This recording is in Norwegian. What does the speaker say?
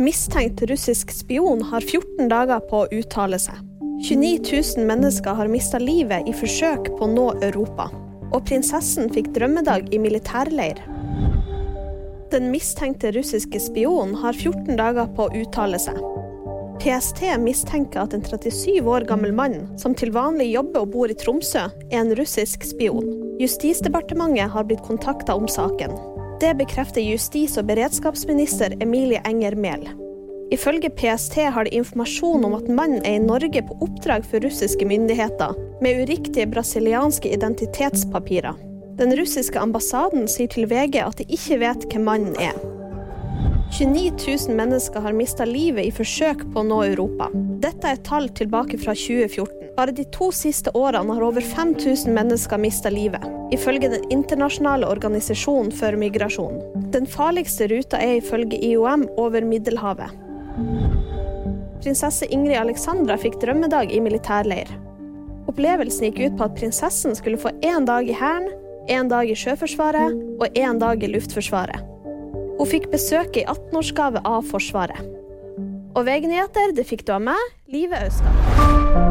Mistenkt russisk spion har 14 dager på å uttale seg. 29 000 mennesker har mista livet i forsøk på å nå Europa. Og prinsessen fikk drømmedag i militærleir. Den mistenkte russiske spionen har 14 dager på å uttale seg. PST mistenker at en 37 år gammel mann som til vanlig jobber og bor i Tromsø, er en russisk spion. Justisdepartementet har blitt kontakta om saken. Det bekrefter justis- og beredskapsminister Emilie Enger Mehl. Ifølge PST har de informasjon om at mannen er i Norge på oppdrag for russiske myndigheter, med uriktige brasilianske identitetspapirer. Den russiske ambassaden sier til VG at de ikke vet hvem mannen er. 29 000 mennesker har mista livet i forsøk på å nå Europa. Dette er tall tilbake fra 2014. Bare de to siste årene har over 5000 mennesker mista livet, ifølge Den internasjonale organisasjonen for migrasjon. Den farligste ruta er ifølge IOM over Middelhavet. Prinsesse Ingrid Alexandra fikk drømmedag i militærleir. Opplevelsen gikk ut på at prinsessen skulle få én dag i Hæren, én dag i Sjøforsvaret og én dag i Luftforsvaret. Hun fikk besøk i 18-årsgave av Forsvaret. Og VG-nyheter det fikk du av meg, Live Austad.